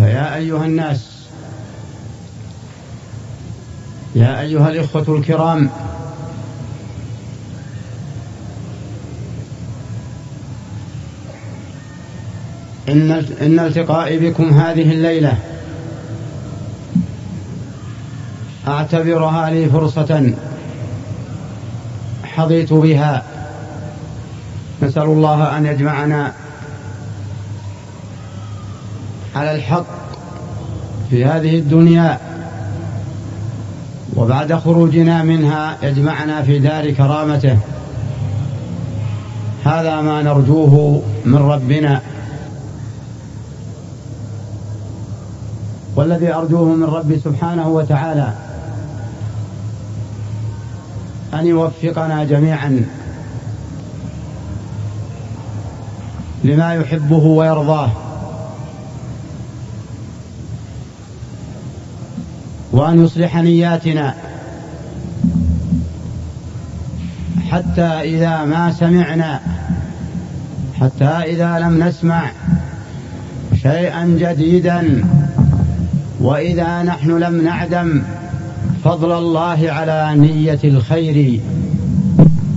فيا أيها الناس يا أيها الإخوة الكرام إن إن التقائي بكم هذه الليلة أعتبرها لي فرصة حظيت بها. نسأل الله أن يجمعنا على الحق في هذه الدنيا وبعد خروجنا منها يجمعنا في دار كرامته. هذا ما نرجوه من ربنا. والذي أرجوه من ربي سبحانه وتعالى أن يوفقنا جميعا لما يحبه ويرضاه. وأن يصلح نياتنا. حتى إذا ما سمعنا حتى إذا لم نسمع شيئا جديدا وإذا نحن لم نعدم فضل الله على نية الخير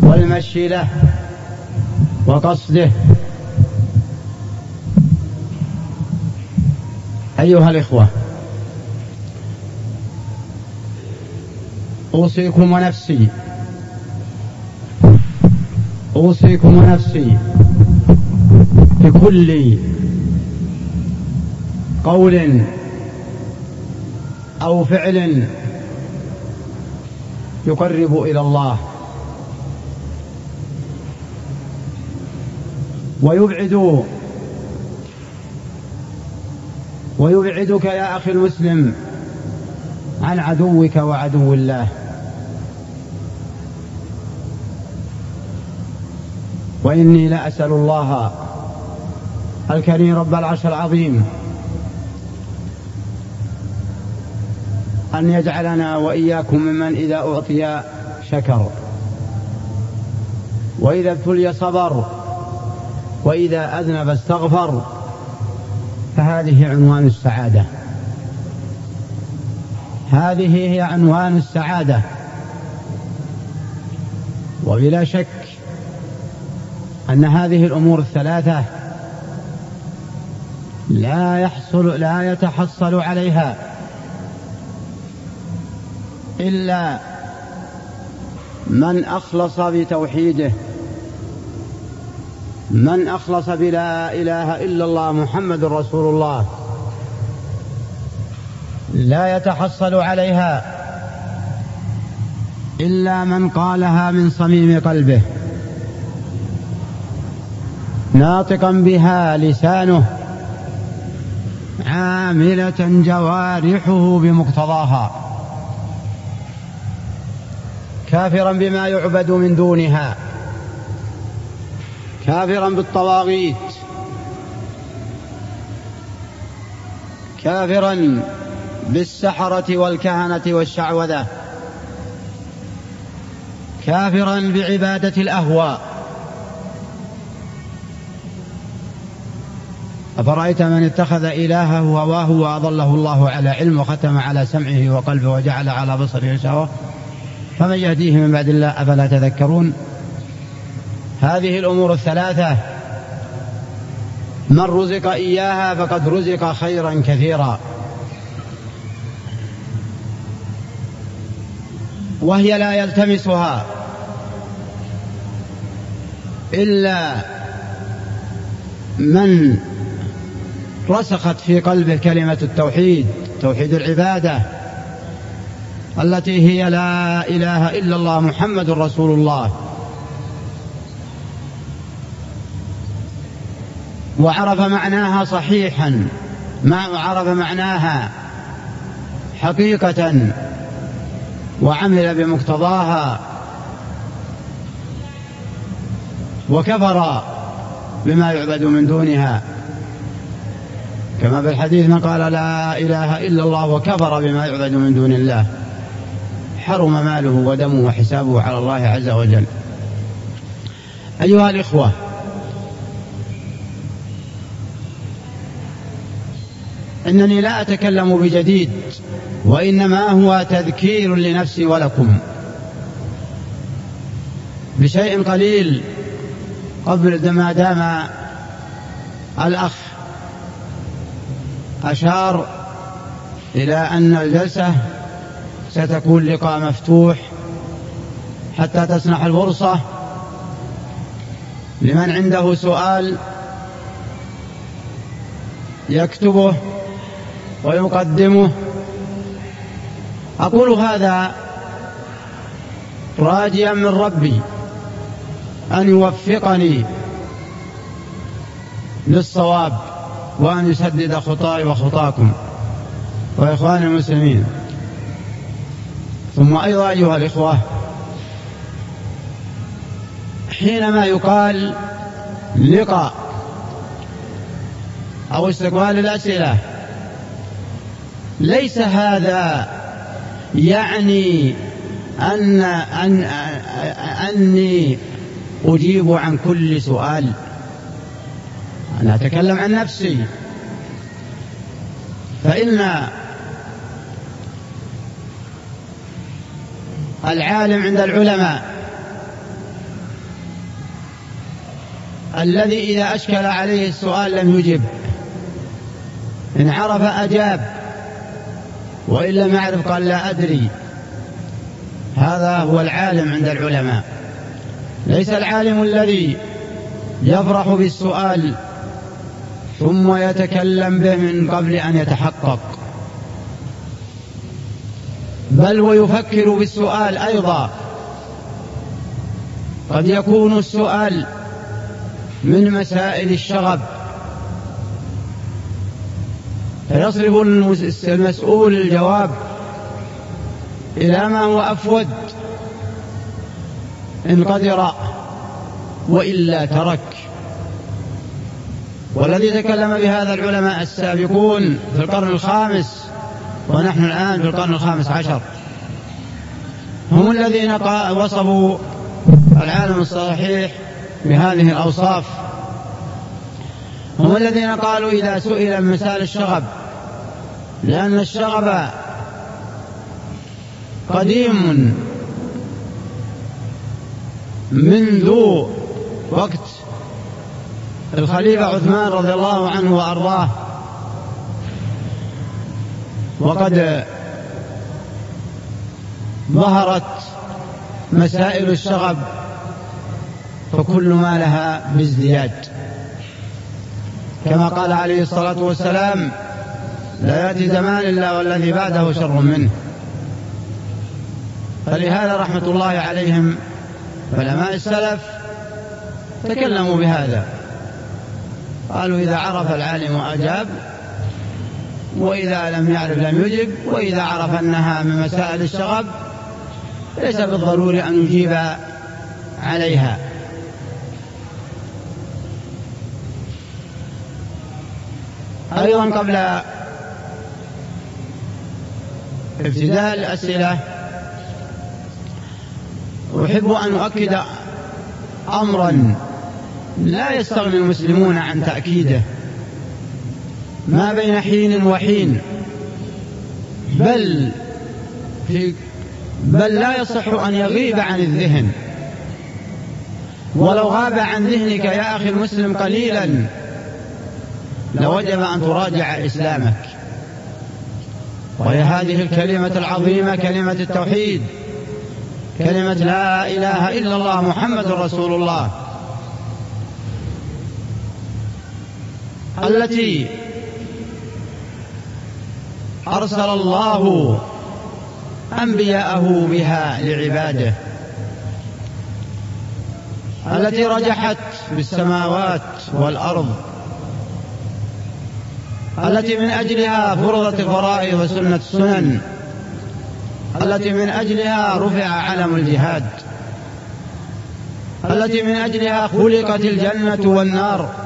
والمشي له وقصده. أيها الإخوة أوصيكم ونفسي. أوصيكم ونفسي. بكل قول أو فعل يقرب إلى الله. ويبعد ويبعدك يا أخي المسلم عن عدوك وعدو الله. وإني لأسأل الله الكريم رب العرش العظيم أن يجعلنا وإياكم ممن إذا أعطي شكر. وإذا ابتلي صبر. وإذا أذنب استغفر. فهذه عنوان السعادة. هذه هي عنوان السعادة. وبلا شك أن هذه الأمور الثلاثة لا يحصل لا يتحصل عليها إلا من أخلص بتوحيده من أخلص بلا إله إلا الله محمد رسول الله لا يتحصل عليها إلا من قالها من صميم قلبه. ناطقا بها لسانه عاملة جوارحه بمقتضاها كافرا بما يعبد من دونها كافرا بالطواغيت كافرا بالسحرة والكهنة والشعوذة كافرا بعبادة الأهواء. أفرأيت من اتخذ إلهه هواه وأضله الله على علم وختم على سمعه وقلبه وجعل على بصره شهوة فمن يهديه من بعد الله أفلا تذكرون؟ هذه الأمور الثلاثة. من رزق إياها فقد رزق خيرا كثيرا. وهي لا يلتمسها إلا من رسخت في قلبه كلمة التوحيد توحيد العبادة التي هي لا إله إلا الله محمد رسول الله. وعرف معناها صحيحا ما عرف معناها حقيقة وعمل بمقتضاها. وكفر بما يعبد من دونها. كما في الحديث من قال لا إله إلا الله وكفر بما يعبد من دون الله. حرم ماله ودمه وحسابه على الله عز وجل. أيها الإخوة إنني لا أتكلم بجديد وإنما هو تذكير لنفسي ولكم. بشيء قليل قبل ما دام الأخ أشار إلى أن الجلسة ستكون لقاء مفتوح حتى تسنح الفرصة لمن عنده سؤال يكتبه ويقدمه. أقول هذا راجيا من ربي أن يوفقني للصواب. وأن يسدد خطاي وخطاكم. وإخواني المسلمين ثم أيضا أيها الإخوة حينما يقال لقاء أو استقبال الأسئلة ليس هذا يعني أن, أن أني أجيب عن كل سؤال. أنا أتكلم عن نفسي. فإن العالم عند العلماء الذي إذا أشكل عليه السؤال لم يجب إن عرف أجاب وإن لم يعرف قال لا أدري. هذا هو العالم عند العلماء. ليس العالم الذي يفرح بالسؤال ثم يتكلم به من قبل أن يتحقق. بل ويفكر بالسؤال أيضا. قد يكون السؤال من مسائل الشغب. فيصرف المسؤول الجواب إلى ما هو أفود إن قدر وإلا ترك. والذي تكلم بهذا العلماء السابقون في القرن الخامس ونحن الآن في القرن الخامس عشر. هم الذين وصفوا العالم الصحيح بهذه الأوصاف. هم الذين قالوا إذا سئل مسائل الشغب لأن الشغب قديم منذ وقت الخليفة عثمان رضي الله عنه وأرضاه. وقد ظهرت مسائل الشغب فكل ما لها بازدياد. كما قال عليه الصلاة والسلام لا يأتي زمان إلا والذي بعده شر منه. فلهذا رحمة الله عليهم علماء السلف تكلموا بهذا. قالوا إذا عرف العالم أجاب وإذا لم يعرف لم يجب وإذا عرف أنها من مسائل الشغب ليس بالضروري أن يجيب عليها. أيضا قبل ابتداء الأسئلة أحب أن أؤكد أمرا لا يستغني المسلمون عن تأكيده. ما بين حين وحين. بل في بل لا يصح أن يغيب عن الذهن. ولو غاب عن ذهنك يا أخي المسلم قليلا لوجب أن تراجع إسلامك. وهي هذه الكلمة العظيمة كلمة التوحيد. كلمة لا إله إلا الله محمد رسول الله. التي أرسل الله أنبياءه بها لعباده التي رجحت بالسماوات والأرض التي من أجلها فرضت الفرائض وسنة السنن التي من أجلها رفع علم الجهاد التي من أجلها خلقت الجنة والنار.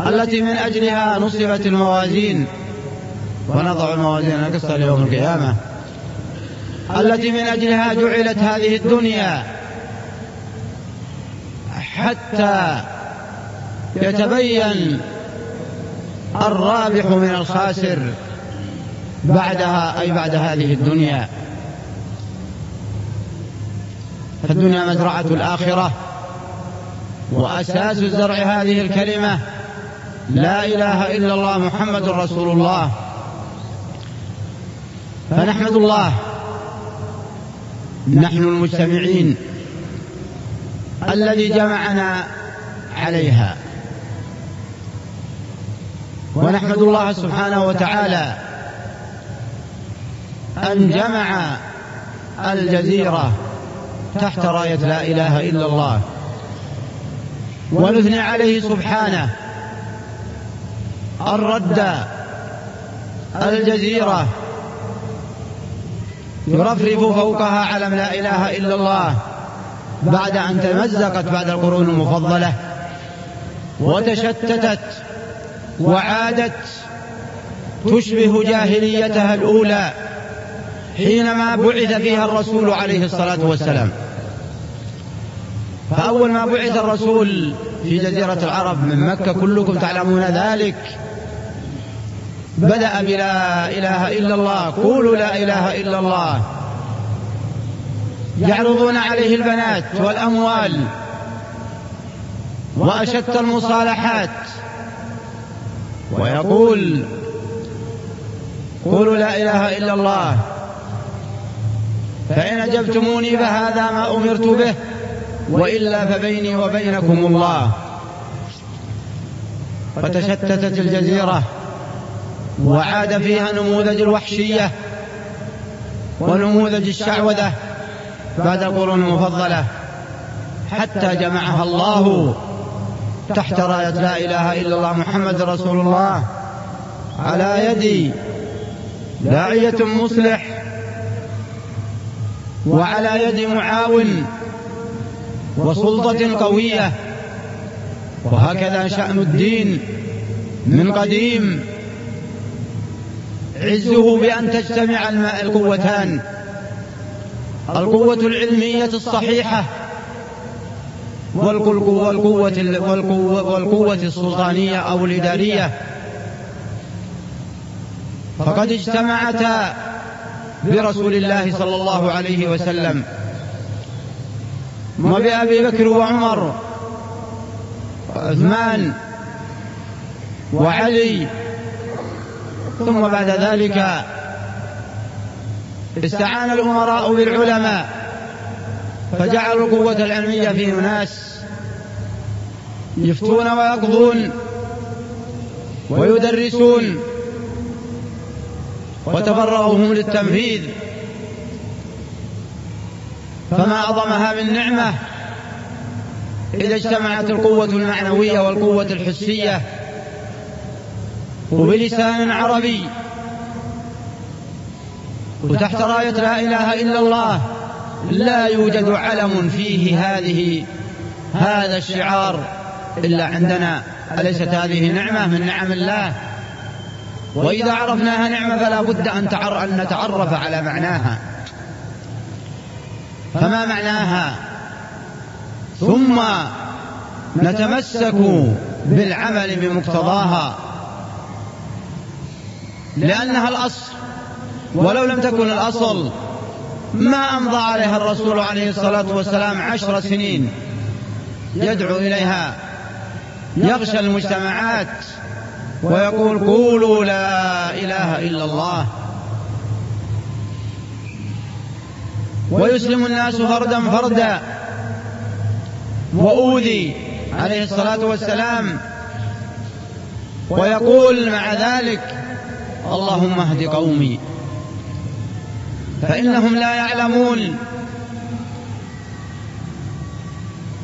التي من أجلها نصبت الموازين ونضع الموازين القسط ليوم القيامة. التي من أجلها جعلت هذه الدنيا حتى يتبين الرابح من الخاسر بعدها أي بعد هذه الدنيا. فالدنيا مزرعة الآخرة وأساس زرع هذه الكلمة لا إله إلا الله محمد رسول الله. فنحمد الله نحن المجتمعين الذي جمعنا عليها. ونحمد الله سبحانه وتعالى أن جمع الجزيرة تحت راية لا إله إلا الله. ونثني عليه سبحانه رد الجزيرة. يرفرف فوقها علم لا إله إلا الله. بعد أن تمزقت بعد القرون المفضلة وتشتتت وعادت تشبه جاهليتها الأولى حينما بعث فيها الرسول عليه الصلاة والسلام. فأول ما بعث الرسول في جزيرة العرب من مكة كلكم تعلمون ذلك. بدأ بلا إله إلا الله. قولوا لا إله إلا الله. يعرضون عليه البنات والأموال وأشد المصالحات. ويقول قولوا لا إله إلا الله. فإن أجبتموني فهذا ما أمرت به وإلا فبيني وبينكم الله. فتشتتت الجزيرة. وعاد فيها نموذج الوحشية ونموذج الشعوذة بعد القرون المفضلة حتى جمعها الله تحت راية لا إله إلا الله محمد رسول الله على يد داعية مصلح وعلى يد معاون وسلطة قوية وهكذا شأن الدين من قديم. عزه بأن تجتمع القوتان. القوة العلمية الصحيحة. والقوة, والقوة, والقوة السلطانية أو الإدارية. فقد اجتمعتا برسول الله صلى الله عليه وسلم. وبأبي بكر وعمر وعثمان وعلي ثم بعد ذلك استعان الأمراء بالعلماء فجعلوا القوة العلمية في ناس يفتون ويقضون ويدرسون وتفرغهم للتنفيذ فما أعظمها من نعمة إذا اجتمعت القوة المعنوية والقوة الحسية وبلسان عربي. وتحت راية لا إله إلا الله لا يوجد علم فيه هذه هذا الشعار إلا عندنا. أليست هذه نعمة من نعم الله؟ وإذا عرفناها نعمة فلا بد أن, أن نتعرف على معناها. فما معناها؟ ثم نتمسك بالعمل بمقتضاها. لأنها الأصل ولو لم تكن الأصل ما أمضى عليها الرسول عليه الصلاة والسلام عشر سنين يدعو إليها. يغشى المجتمعات ويقول قولوا لا إله إلا الله. ويسلم الناس فردا فردا. وأوذي عليه الصلاة والسلام. ويقول مع ذلك اللهم اهد قومي. فإنهم لا يعلمون.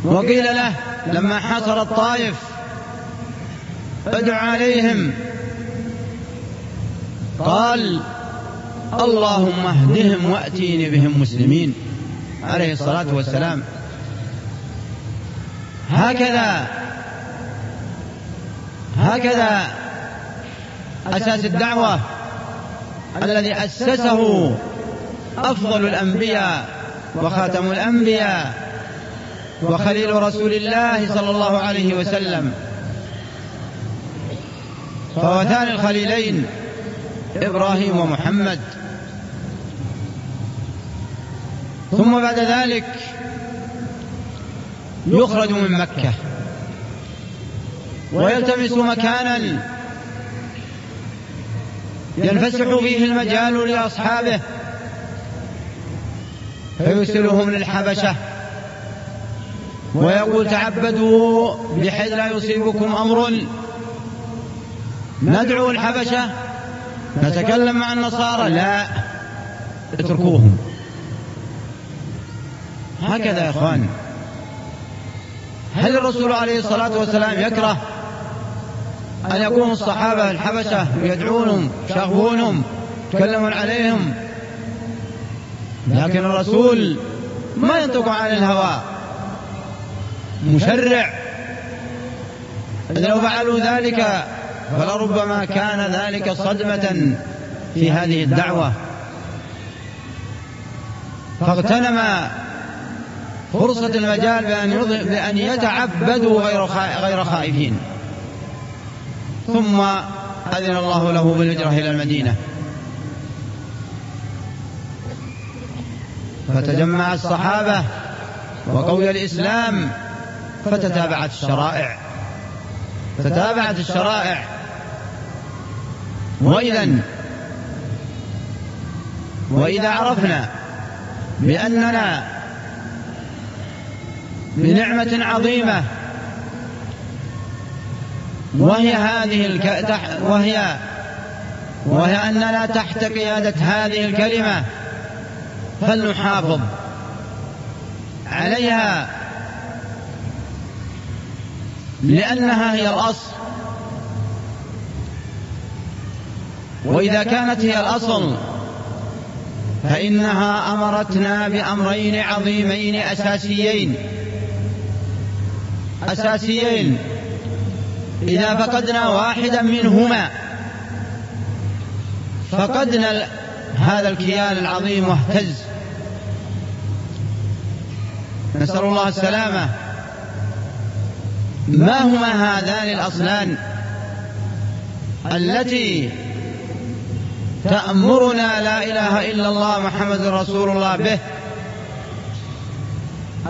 وقيل له لما حصر الطائف ادع عليهم. قال اللهم اهدهم وأتيني بهم مسلمين. عليه الصلاة والسلام. هكذا هكذا أساس الدعوة الذي أسسه أفضل الأنبياء وخاتم الأنبياء وخليل رسول الله صلى الله عليه وسلم. فهو ثاني الخليلين إبراهيم ومحمد. ثم بعد ذلك يخرج من مكة. ويلتمس مكانا ينفسح فيه المجال لأصحابه. فيرسلهم للحبشة. ويقول تعبدوا بحيث لا يصيبكم أمر. ندعو الحبشة. نتكلم مع النصارى. لا اتركوهم. هكذا يا إخوان. هل الرسول عليه الصلاة والسلام يكره أن يكون الصحابة الحبشة يدعونهم يشاغبونهم يتكلمون عليهم. لكن الرسول ما ينطق عن الهوى. مشرع. لو فعلوا ذلك فلربما كان ذلك صدمة في هذه الدعوة. فاغتنم فرصة المجال بأن بأن يتعبدوا غير خائفين. ثم أذن الله له بالهجرة إلى المدينة. فتجمع الصحابة وقوي الإسلام فتتابعت الشرائع. تتابعت الشرائع. وإذا وإذا عرفنا بأننا بنعمة عظيمة وهي هذه الك... وهي وهي أننا تحت قيادة هذه الكلمة فلنحافظ عليها. لأنها هي الأصل. وإذا كانت هي الأصل فإنها أمرتنا بأمرين عظيمين أساسيين. أساسيين. إذا فقدنا واحدا منهما فقدنا هذا الكيان العظيم واهتز. نسأل الله السلامة. ما هما هذان الأصلان التي تأمرنا لا إله إلا الله محمد رسول الله به؟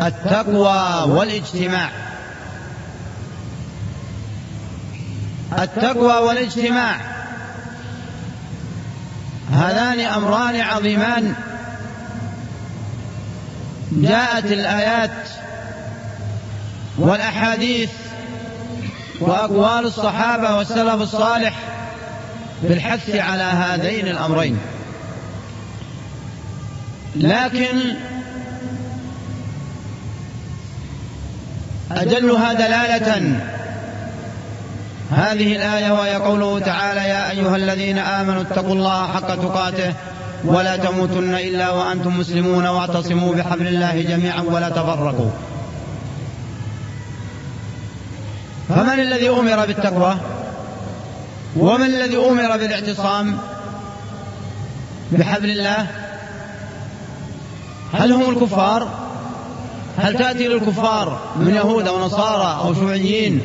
التقوى والاجتماع. التقوى والاجتماع. هذان أمران عظيمان. جاءت الآيات والأحاديث وأقوال الصحابة والسلف الصالح بالحث على هذين الأمرين. لكن أجلها دلالة هذه الآية وهي قوله تعالى يا أيها الذين آمنوا اتقوا الله حق تقاته ولا تموتن إلا وأنتم مسلمون واعتصموا بحبل الله جميعا ولا تفرقوا. فمن الذي أمر بالتقوى؟ ومن الذي أمر بالاعتصام؟ بحبل الله؟ هل هم الكفار؟ هل تأتي للكفار من يهود أو نصارى أو شيوعيين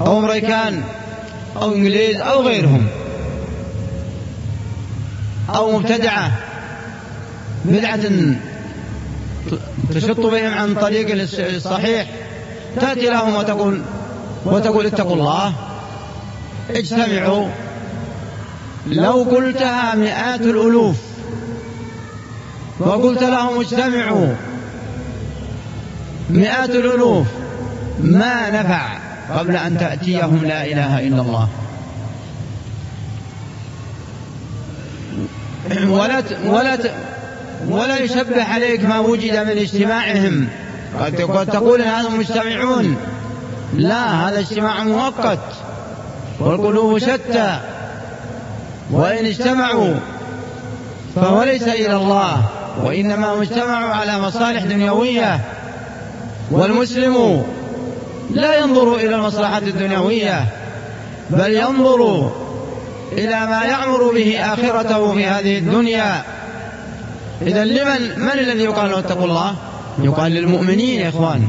أو أمريكان أو إنجليز أو غيرهم. أو مبتدعة بدعة تشط بهم عن طريق الصحيح تأتي لهم وتقول وتقول اتقوا الله. اجتمعوا. لو قلتها مئات الألوف وقلت لهم اجتمعوا. مئات الألوف ما نفع. قبل أن تأتيهم لا إله إلا الله. ولا ولا ولا يشبه عليك ما وجد من اجتماعهم. قد تقول هذا مجتمعون لا هذا اجتماع مؤقت. والقلوب شتى. وإن اجتمعوا فهو ليس إلى الله. وإنما اجتمعوا على مصالح دنيوية. والمسلم لا ينظر إلى المصلحة الدنيوية بل ينظر إلى ما يعمر به آخرته في هذه الدنيا. إذا لمن من الذي يقال له اتقوا الله؟ يقال للمؤمنين يا إخوان.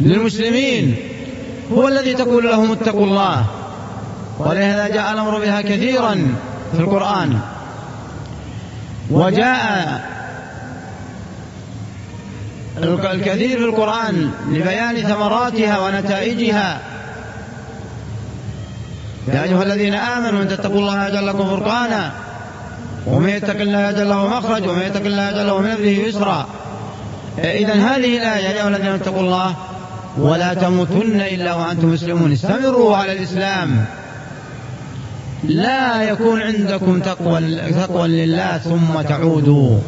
للمسلمين. هو الذي تقول لهم اتقوا الله. ولهذا جاء الأمر بها كثيرا في القرآن. وجاء الكثير في القرآن لبيان ثمراتها ونتائجها. يا أيها الذين آمنوا إن تتقوا الله يجعل لكم فرقانا. ومن يتق الله يجعل له مخرج ومن يتق الله يجعل له من أمره يسرا. إذا هذه الآية يا أيها الذين اتقوا الله ولا تموتن إلا وأنتم مسلمون. استمروا على الإسلام. لا يكون عندكم تقوى تقوى لله ثم تعودوا.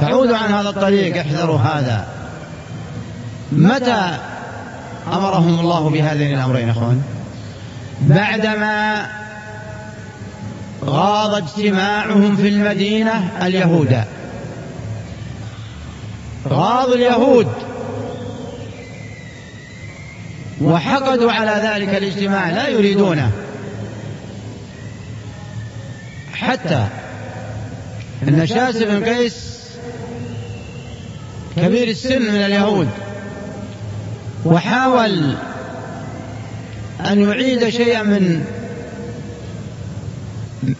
تعودوا عن هذا الطريق احذروا هذا. متى أمرهم الله بهذين الأمرين إخوان؟ بعدما غاض اجتماعهم في المدينة اليهود. غاضوا اليهود. وحقدوا على ذلك الاجتماع لا يريدونه. حتى ان شاس بن قيس كبير السن من اليهود. وحاول أن يعيد شيئا من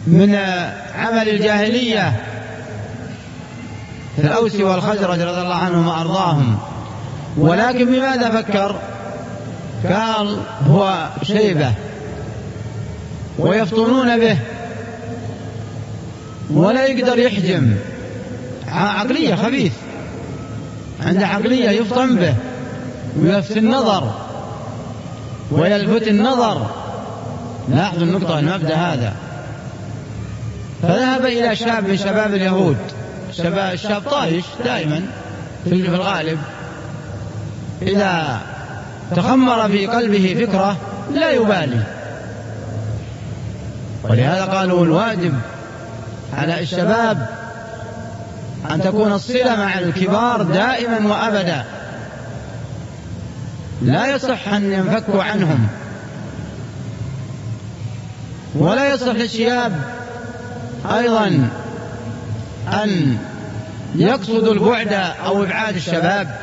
من عمل الجاهلية في الأوس والخزرج رضي الله عنهم وأرضاهم. ولكن بماذا فكر؟ قال هو شيبة. ويفطنون به. ولا يقدر يحجم. عقلية خبيث. عنده عقلية يفطن به ويلفت النظر ويلفت النظر. لاحظوا النقطة المبدأ هذا. فذهب إلى شاب من شباب اليهود. شباب الشاب طايش دائما في الغالب. إذا تخمر في قلبه فكرة لا يبالي. ولهذا قالوا الواجب على الشباب أن تكون الصلة مع الكبار دائما وأبدا. لا يصح أن ينفكوا عنهم. ولا يصح للشباب أيضا أن يقصدوا البعد أو إبعاد الشباب.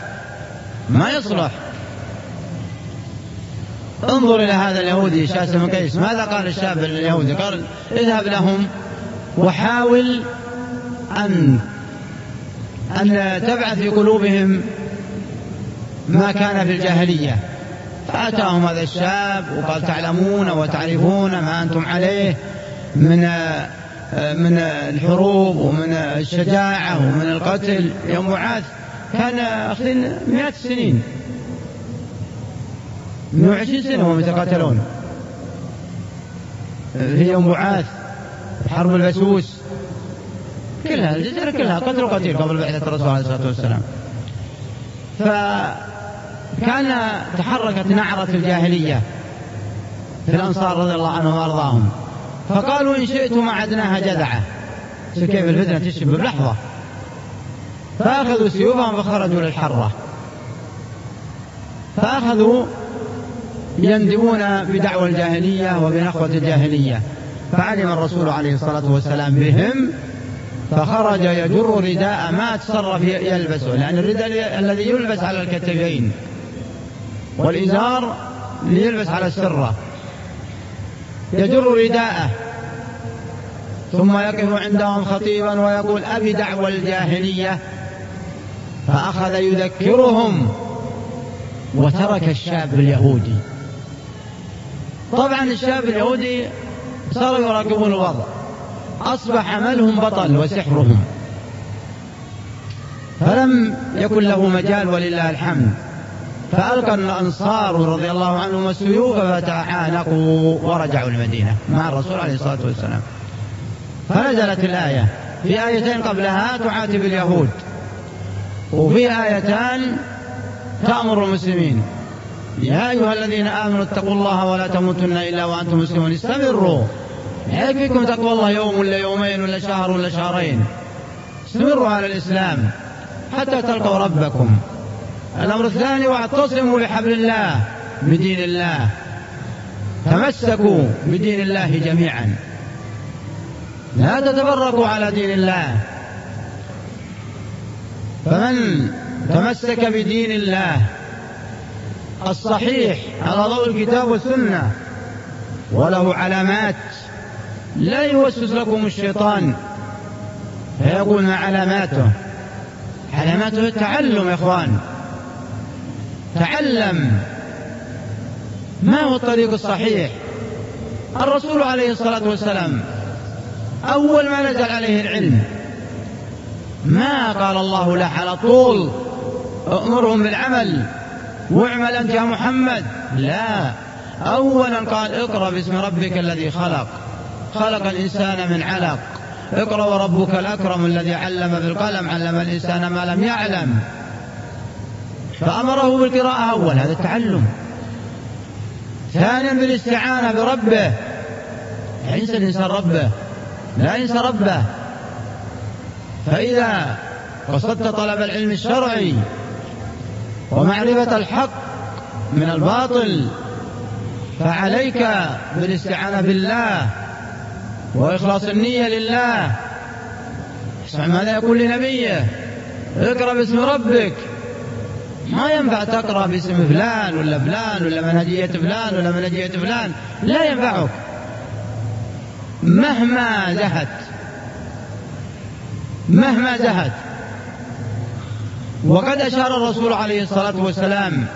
ما يصلح. انظر إلى هذا اليهودي شاس بن قيس. ماذا قال الشاب اليهودي؟ قال اذهب لهم وحاول أن أن تبعث في قلوبهم ما كان في الجاهلية. فأتاهم هذا الشاب وقال تعلمون وتعرفون ما أنتم عليه من من الحروب ومن الشجاعة ومن القتل. يوم معاذ كان أخذين مئات السنين 120 سنة وهم يتقاتلون. في يوم بعاث حرب البسوس. كلها الجزيرة كلها قتل وقتيل قبل بعثة الرسول عليه الصلاة والسلام فكان تحركت نعرة الجاهلية في الأنصار رضي الله عنهم وأرضاهم. فقالوا إن شئتم أعدناها جذعة. كيف الفتنة تشب بلحظة. فأخذوا سيوفهم فخرجوا للحرة. فأخذوا يندمون بدعوى الجاهلية وبنخوة الجاهلية. فعلم الرسول عليه الصلاة والسلام بهم فخرج يجر رداء ما تصرف يلبسه لأن الرداء الذي يلبس على الكتفين والإزار ليلبس على السرة. يجر رداءه ثم يقف عندهم خطيبا ويقول أبي دعوى الجاهلية؟ فأخذ يذكرهم وترك الشاب اليهودي. طبعا الشاب اليهودي صاروا يراقبون الوضع. أصبح عملهم بطل وسحرهم. فلم يكن له مجال ولله الحمد. فألقى الأنصار رضي الله عنهم السيوف فتعانقوا ورجعوا المدينة مع الرسول عليه الصلاة والسلام. فنزلت الآية. في آيتين قبلها تعاتب اليهود. وفي آيتان تأمر المسلمين. يا أيها الذين آمنوا اتقوا الله ولا تموتن إلا وأنتم مسلمون. استمروا. يكفيكم تقوى الله يوم ولا يومين ولا شهر ولا شهرين؟ استمروا على الإسلام حتى تلقوا ربكم. الأمر الثاني واعتصموا بحبل الله بدين الله. تمسكوا بدين الله جميعا. لا تتفرقوا على دين الله. فمن تمسك بدين الله الصحيح على ضوء الكتاب والسنة وله علامات لا يوسوس لكم الشيطان. فيقول ما علاماته. علاماته التعلم يا إخوان. تعلم ما هو الطريق الصحيح. الرسول عليه الصلاة والسلام أول ما نزل عليه العلم. ما قال الله له على طول أمرهم بالعمل واعمل أنت يا محمد. لا. اولا قال اقرأ باسم ربك الذي خلق. خلق الإنسان من علق. اقرأ وربك الأكرم الذي علم بالقلم علم الإنسان ما لم يعلم. فأمره بالقراءة أول هذا التعلم. ثانيا بالاستعانة بربه. ينسى الإنسان ربه. لا ينسى ربه. فإذا قصدت طلب العلم الشرعي ومعرفة الحق من الباطل فعليك بالاستعانة بالله. وإخلاص النية لله. اسمع ماذا يقول لنبيه. اقرأ باسم ربك. ما ينفع تقرأ باسم فلان ولا فلان ولا منهجية فلان ولا منهجية فلان. لا ينفعك. مهما زهت. مهما زهد وقد أشار الرسول عليه الصلاة والسلام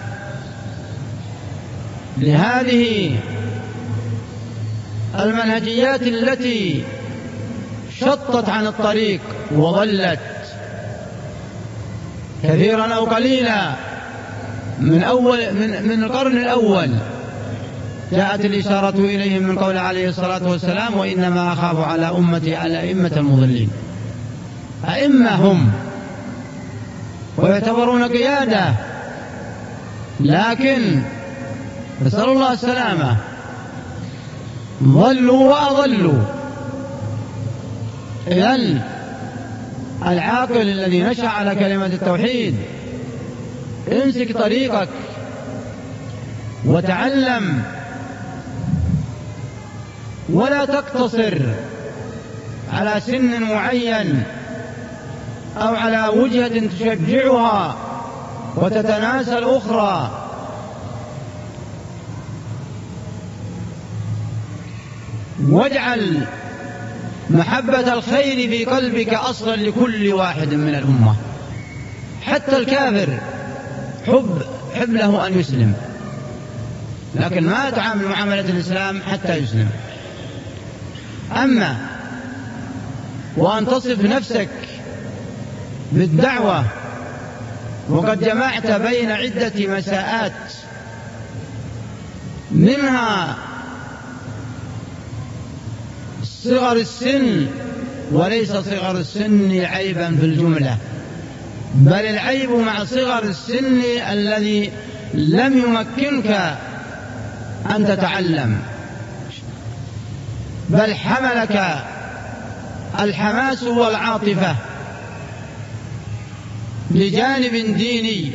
لهذه المنهجيات التي شطت عن الطريق وضلت كثيرا أو قليلا من أول من, من القرن الأول جاءت الإشارة إليهم من قول عليه الصلاة والسلام وإنما أخاف على أمتي على أئمة المضلين. أئمة هم. ويعتبرون قيادة. لكن نسأل الله السلامة ضلوا وأضلوا. إذن العاقل الذي نشأ على كلمة التوحيد امسك طريقك وتعلم ولا تقتصر على سن معين أو على وجهة تشجعها وتتناسى الأخرى. واجعل محبة الخير في قلبك أصلا لكل واحد من الأمة. حتى الكافر حب حب له أن يسلم. لكن ما تعامل معاملة الإسلام حتى يسلم. أما وأن تصف نفسك بالدعوة وقد جمعت بين عدة مساءات منها صغر السن وليس صغر السن عيبا في الجملة. بل العيب مع صغر السن الذي لم يمكنك أن تتعلم. بل حملك الحماس والعاطفة لجانب ديني.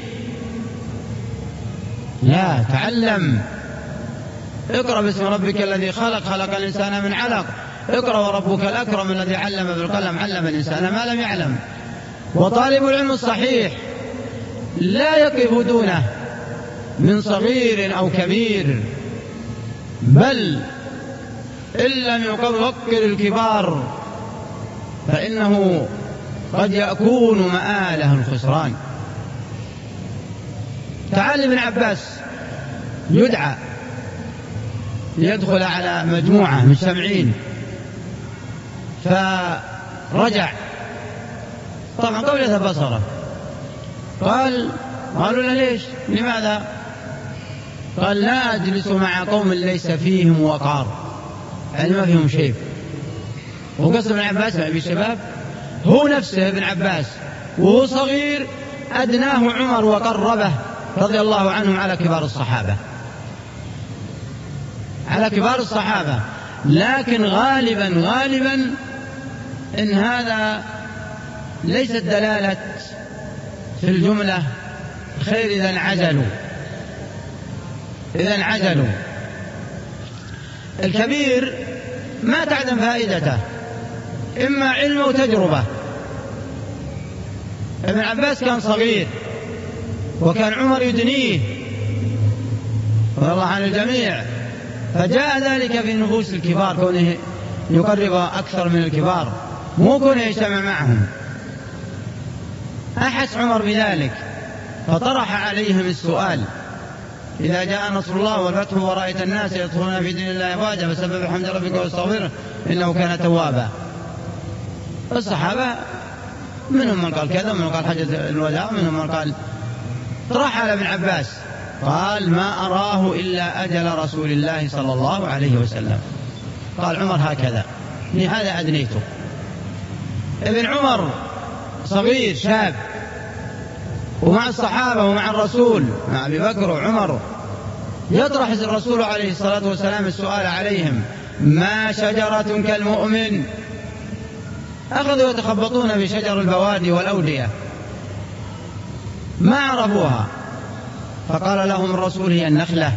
لا تعلم. اقرأ باسم ربك الذي خلق خلق الإنسان من علق. اقرأ وربك الأكرم الذي علم بالقلم علم الإنسان ما لم يعلم. وطالب العلم الصحيح لا يقف دونه من صغير أو كبير بل إن لم يوقر الكبار فإنه قد يكون مآله الخسران. تعال ابن عباس يدعى ليدخل على مجموعة من سبعين فرجع. طبعا قبل بصرة. قال قالوا له ليش؟ لماذا؟ قال لا أجلس مع قوم ليس فيهم وقار. يعني ما فيهم شيء. وقصد ابن عباس ما شباب هو نفسه ابن عباس. وهو صغير أدناه عمر وقربه رضي الله عنهم على كبار الصحابة. على كبار الصحابة. لكن غالبا غالبا إن هذا ليست دلالة في الجملة خير إذا انعزلوا. إذا انعزلوا. الكبير ما تعدم فائدته إما علم أو تجربة. ابن عباس كان صغير وكان عمر يدنيه. رضي الله عن الجميع. فجاء ذلك في نفوس الكبار كونه يقرب أكثر من الكبار. مو كونه يجتمع معهم. أحس عمر بذلك فطرح عليهم السؤال إذا جاء نصر الله والفتح ورأيت الناس يدخلون في دين الله أفواجا فسبب حمد ربك واستغفره إنه كان توابا. الصحابة منهم من قال كذا منهم قال حجة الوداع منهم من قال طرح على ابن عباس قال ما أراه إلا أجل رسول الله صلى الله عليه وسلم. قال عمر هكذا لهذا أدنيته. ابن عمر صغير شاب. ومع الصحابة ومع الرسول مع أبي بكر وعمر. يطرح الرسول عليه الصلاة والسلام السؤال عليهم ما شجرة كالمؤمن؟ أخذوا يتخبطون في شجر البوادي والأودية. ما عرفوها. فقال لهم الرسول هي النخلة.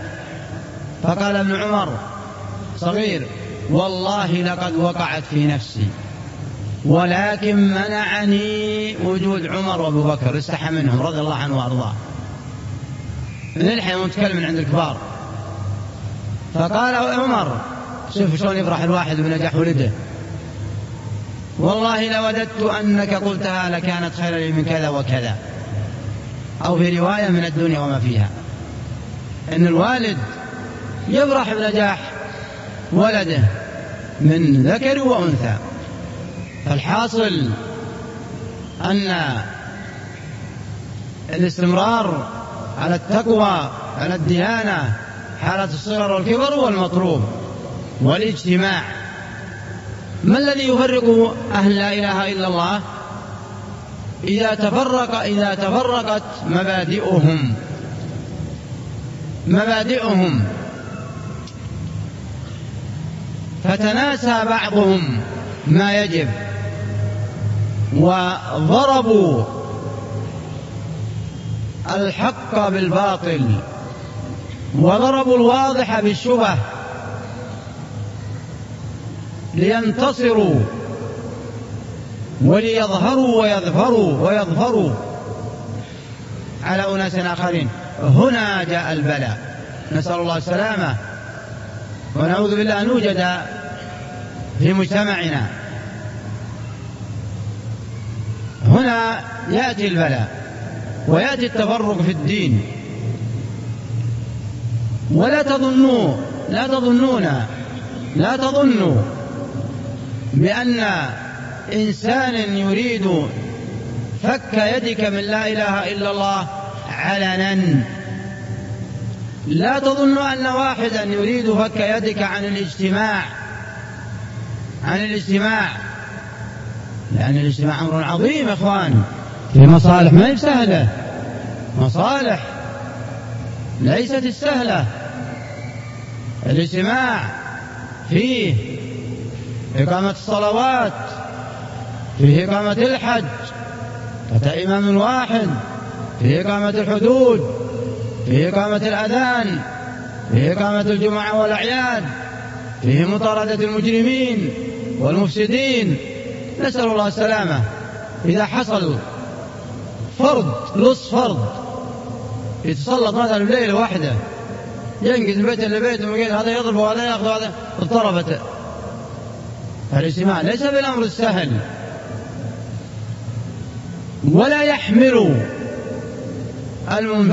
فقال ابن عمر صغير والله لقد وقعت في نفسي. ولكن منعني وجود عمر وابو بكر استحى منهم رضي الله عنه وأرضاه. نلحق ونتكلم من عند الكبار. فقال عمر شوف شلون يفرح الواحد بنجاح ولده. والله لوددت أنك قلتها لكانت خيرا لي من كذا وكذا. أو في رواية من الدنيا وما فيها. إن الوالد يفرح بنجاح ولده من ذكر وأنثى. فالحاصل أن الاستمرار على التقوى على الديانة حالة الصغر والكبر هو والاجتماع. ما الذي يفرق أهل لا إله إلا الله؟ إذا تفرق إذا تفرقت مبادئهم. مبادئهم. فتناسى بعضهم ما يجب. وضربوا الحق بالباطل وضربوا الواضح بالشبه لينتصروا وليظهروا ويظفروا ويظفروا على أناس آخرين. هنا جاء البلاء. نسأل الله السلامة ونعوذ بالله أن نوجد في مجتمعنا هنا يأتي البلاء ويأتي التفرق في الدين. ولا تظنوا لا تظنون لا تظنوا بأن إنسان يريد فك يدك من لا إله إلا الله علنا. لا تظنوا أن واحدا يريد فك يدك عن الاجتماع عن الاجتماع. لأن الاجتماع أمر عظيم يا إخوان. في مصالح ما هي سهلة. مصالح ليست السهلة. الاجتماع فيه إقامة الصلوات فيه إقامة الحج تحت إمام واحد فيه إقامة الحدود فيه إقامة الأذان فيه إقامة الجمعة والأعياد فيه مطاردة المجرمين والمفسدين. نسأل الله السلامة. إذا حصل فرض لص فرض يتسلط مثلا ليلة واحدة ينقز من بيت لبيت هذا يضرب وهذا يأخذ وهذا اضطربت الاجتماع ليس بالأمر السهل. ولا يحمل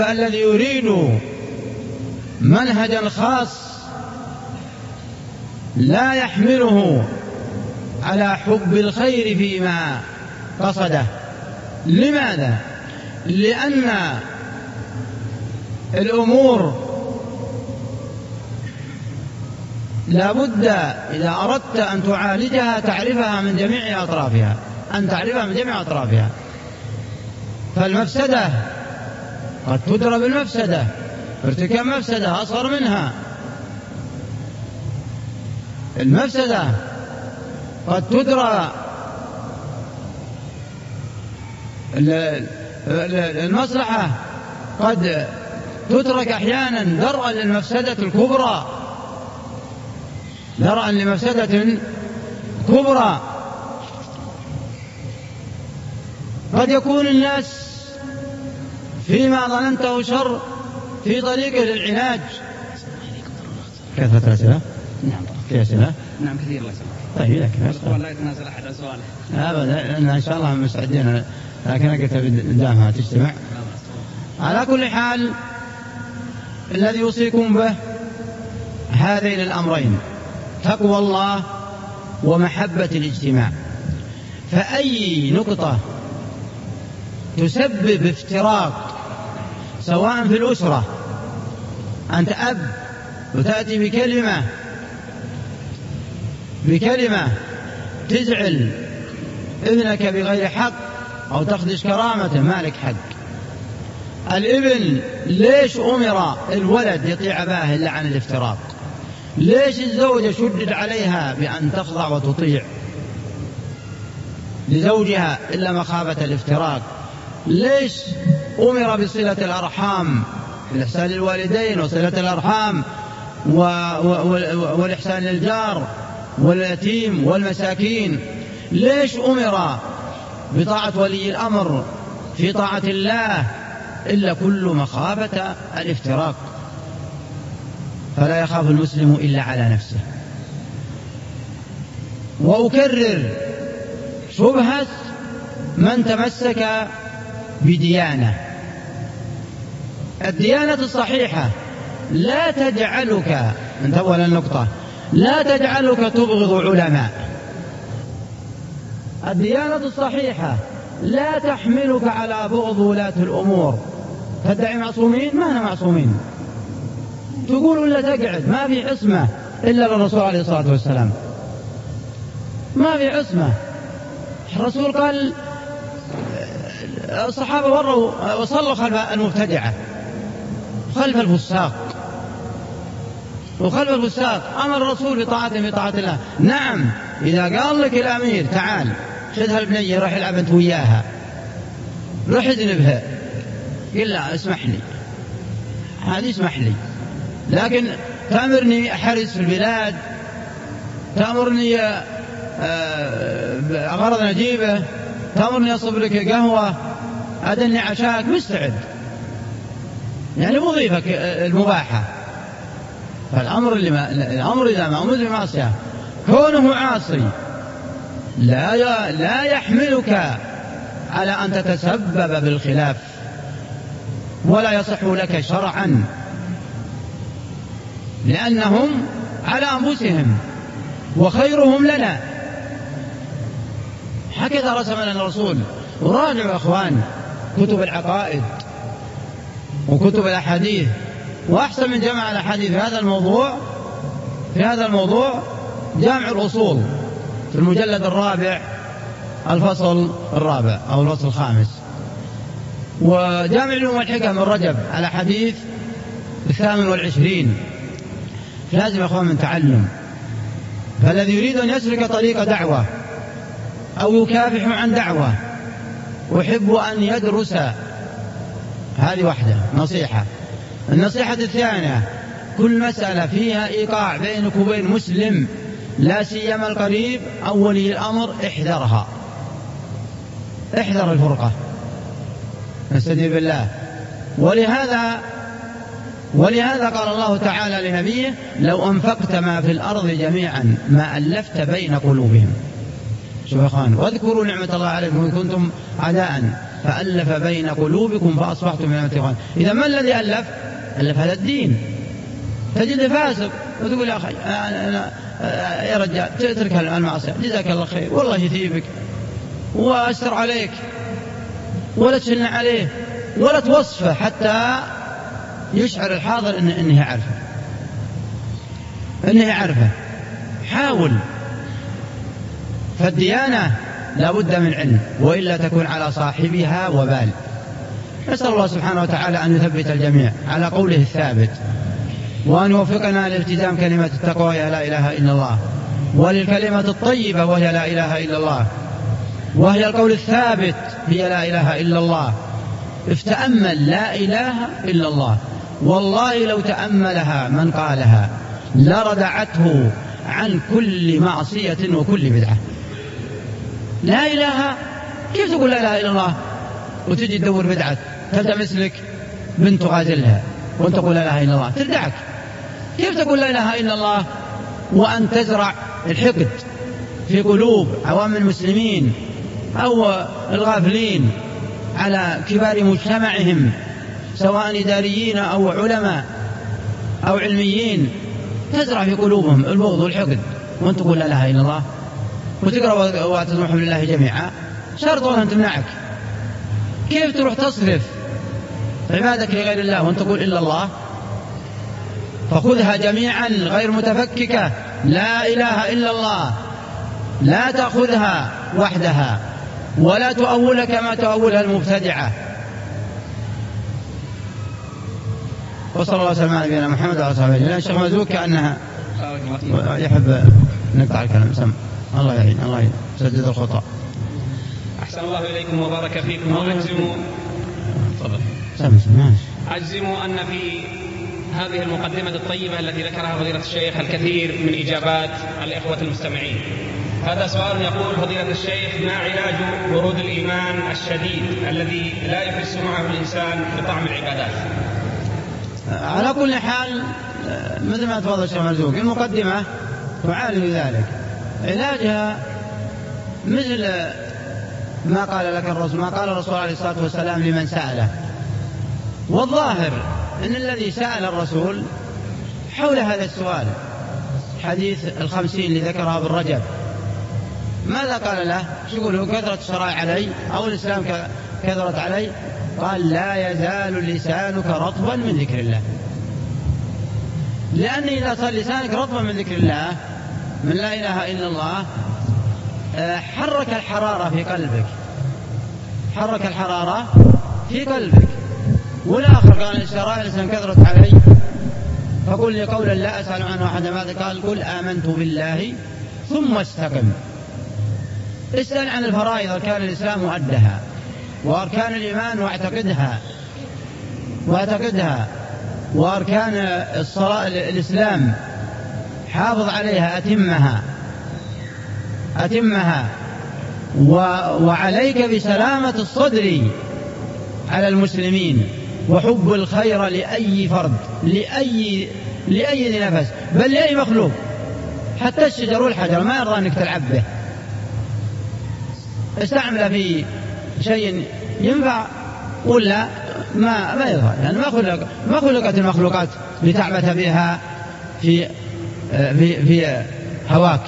الذي يريد منهجا خاص. لا يحمله على حب الخير فيما قصده. لماذا؟ لأن الأمور لا بد إذا أردت أن تعالجها تعرفها من جميع أطرافها أن تعرفها من جميع أطرافها. فالمفسدة قد تدرى بالمفسدة ارتكاب مفسدة أصغر منها. المفسدة قد تدرى. المصلحة قد تترك أحيانا درءا للمفسدة الكبرى. درءا لمفسدة كبرى. قد يكون الناس فيما ظننته شر في طريقه للعلاج. كثرة الأسئلة نعم. في أسئلة نعم كثير الله يسلمك. طيب الأخوان لا يتنازل أحد عن سؤاله لأن إن شاء الله مستعدين لكن قلت قدامها تجتمع. على كل حال الذي يوصيكم به هذين الأمرين تقوى الله ومحبة الاجتماع. فأي نقطة تسبب افتراق سواء في الأسرة أنت أب وتأتي بكلمة بكلمة تزعل ابنك بغير حق أو تخدش كرامته ما لك حق. الابن ليش أمر الولد يطيع أباه إلا عن الافتراق؟ ليش الزوجة شدد عليها بأن تخضع وتطيع؟ لزوجها إلا مخافة الافتراق. ليش أمر بصلة الأرحام؟ الإحسان للوالدين وصلة الأرحام. والإحسان للجار. واليتيم والمساكين ليش أمر بطاعة ولي الأمر في طاعة الله إلا كل مخافة الافتراق؟ فلا يخاف المسلم إلا على نفسه. وأكرر شبهة من تمسك بديانة. الديانة الصحيحة لا تجعلك انتبه النقطة لا تجعلك تبغض علماء. الديانة الصحيحة لا تحملك على بغض ولاة الأمور. تدعي معصومين؟ ما أنا معصومين. تقول ولا تقعد؟ ما في عصمة إلا للرسول عليه الصلاة والسلام. ما في عصمة. الرسول قال الصحابة وروا وصلوا خلف المبتدعة خلف الفساق. وخلف الفساق أمر الرسول بطاعته بطاعة الله. نعم إذا قال لك الأمير تعال خذها البنية روح العب أنت وياها. روح اذنبها. قل لا اسمح لي. هذه اسمح لي. لكن تأمرني أحرس في البلاد تأمرني آه، غرض نجيبه تأمرني أصب لك قهوة أدني عشاك مستعد. يعني وظيفك المباحة. فالأمر اللي ما الأمر إذا أمر بمعصية كونه عاصي لا لا يحملك على أن تتسبب بالخلاف ولا يصح لك شرعا لأنهم على أنفسهم وخيرهم لنا. هكذا رسم لنا الرسول وراجعوا أخوان كتب العقائد وكتب الأحاديث. وأحسن من جمع الأحاديث في هذا الموضوع في هذا الموضوع جامع الأصول في المجلد الرابع الفصل الرابع أو الفصل الخامس. وجامع العلوم والحكم من رجب على حديث الثامن والعشرين. لازم يا أخوان من تعلم. فالذي يريد أن يسلك طريق دعوة أو يكافح عن دعوة أحب أن يدرس هذه واحدة نصيحة. النصيحة الثانية كل مسألة فيها إيقاع بينك وبين مسلم لا سيما القريب أو ولي الأمر احذرها. احذر الفرقة. نستدين بالله. ولهذا ولهذا قال الله تعالى لنبيه لو أنفقت ما في الأرض جميعا ما ألفت بين قلوبهم. شوف يا إخوان واذكروا نعمة الله عليكم إن كنتم أعداء فألف بين قلوبكم فأصبحتم من إذا ما الذي ألف؟ ألف هذا الدين. تجد فاسق وتقول يا أخي أنا يا رجال تترك المعصية. جزاك الله خير. والله يثيبك. وأستر عليك. ولا تشن عليه. ولا توصفه حتى يشعر الحاضر إن إنه يعرفه إنه يعرفه حاول. فالديانة لا بد من علم وإلا تكون على صاحبها وبال. نسأل الله سبحانه وتعالى أن يثبت الجميع على قوله الثابت. وأن يوفقنا لالتزام كلمة التقوى يا لا إله إلا الله وللكلمة الطيبة وهي لا إله إلا الله وهي القول الثابت هي لا إله إلا الله. افتأمل لا إله إلا الله. والله لو تأملها من قالها لردعته عن كل معصية وكل بدعة. لا إله كيف تقول لا إله إلا الله وتجي تدور بدعة؟ تلتمس لك بنت تغازلها وانت تقول لا إله إلا الله؟ تردعك كيف تقول لا إله إلا الله وأن تزرع الحقد في قلوب عوام المسلمين أو الغافلين على كبار مجتمعهم سواء إداريين أو علماء أو علميين؟ تزرع في قلوبهم البغض والحقد وأنت تقول لا إله إلا الله. وتقرأ بحبل الله جميعا. شرط أن تمنعك. كيف تروح تصرف عبادك لغير الله وأنت تقول إلا الله فخذها جميعا غير متفككة. لا إله إلا الله. لا تأخذها وحدها ولا تؤول كما تؤولها المبتدعة. وصلى الله وسلم على نبينا محمد وعلى آله وصحبه الشيخ مزوك كأنها يحب نقطع الكلام. سم. الله يعين الله يعين. سدد الخطأ. أحسن الله إليكم وبارك فيكم. واجزم تفضل. اجزم أن في هذه المقدمة الطيبة التي ذكرها فضيلة الشيخ الكثير من إجابات الإخوة المستمعين. هذا سؤال يقول فضيلة الشيخ ما علاج ورود الإيمان الشديد الذي لا يحس معه الإنسان بطعم العبادات؟ على كل حال مثل ما تفضل الشيخ مرزوق المقدمة تعالج ذلك علاجها مثل ما قال لك الرسول ما قال الرسول عليه الصلاة والسلام لمن سأله. والظاهر أن الذي سأل الرسول حول هذا السؤال حديث الخمسين اللي ذكرها ابن رجب ماذا قال له؟ شو يقول؟ كثرة الشرائع علي أو الإسلام كثرت علي؟ قال لا يزال لسانك رطبا من ذكر الله. لأن إذا صار لسانك رطبا من ذكر الله من لا إله إلا الله آه، حرك الحرارة في قلبك. حرك الحرارة في قلبك. والآخر قال الشرائع الإسلام كثرت علي فقل لي قولا لا أسأل عنه أحد. ماذا قال؟ قل آمنت بالله ثم استقم. اسأل عن الفرائض أركان الإسلام وأدها. وأركان الإيمان واعتقدها. واعتقدها. وأركان الصلاة الإسلام. حافظ عليها أتمها. أتمها. وعليك بسلامة الصدر على المسلمين. وحب الخير لأي فرد لأي لأي ذي نفس بل لأي مخلوق. حتى الشجر والحجر ما يرضى أنك تلعب به. استعمل في شيء ينفع ولا ما ما يظهر. يعني ما خلق ما خلقت المخلوقات لتعبث بها في في في هواك.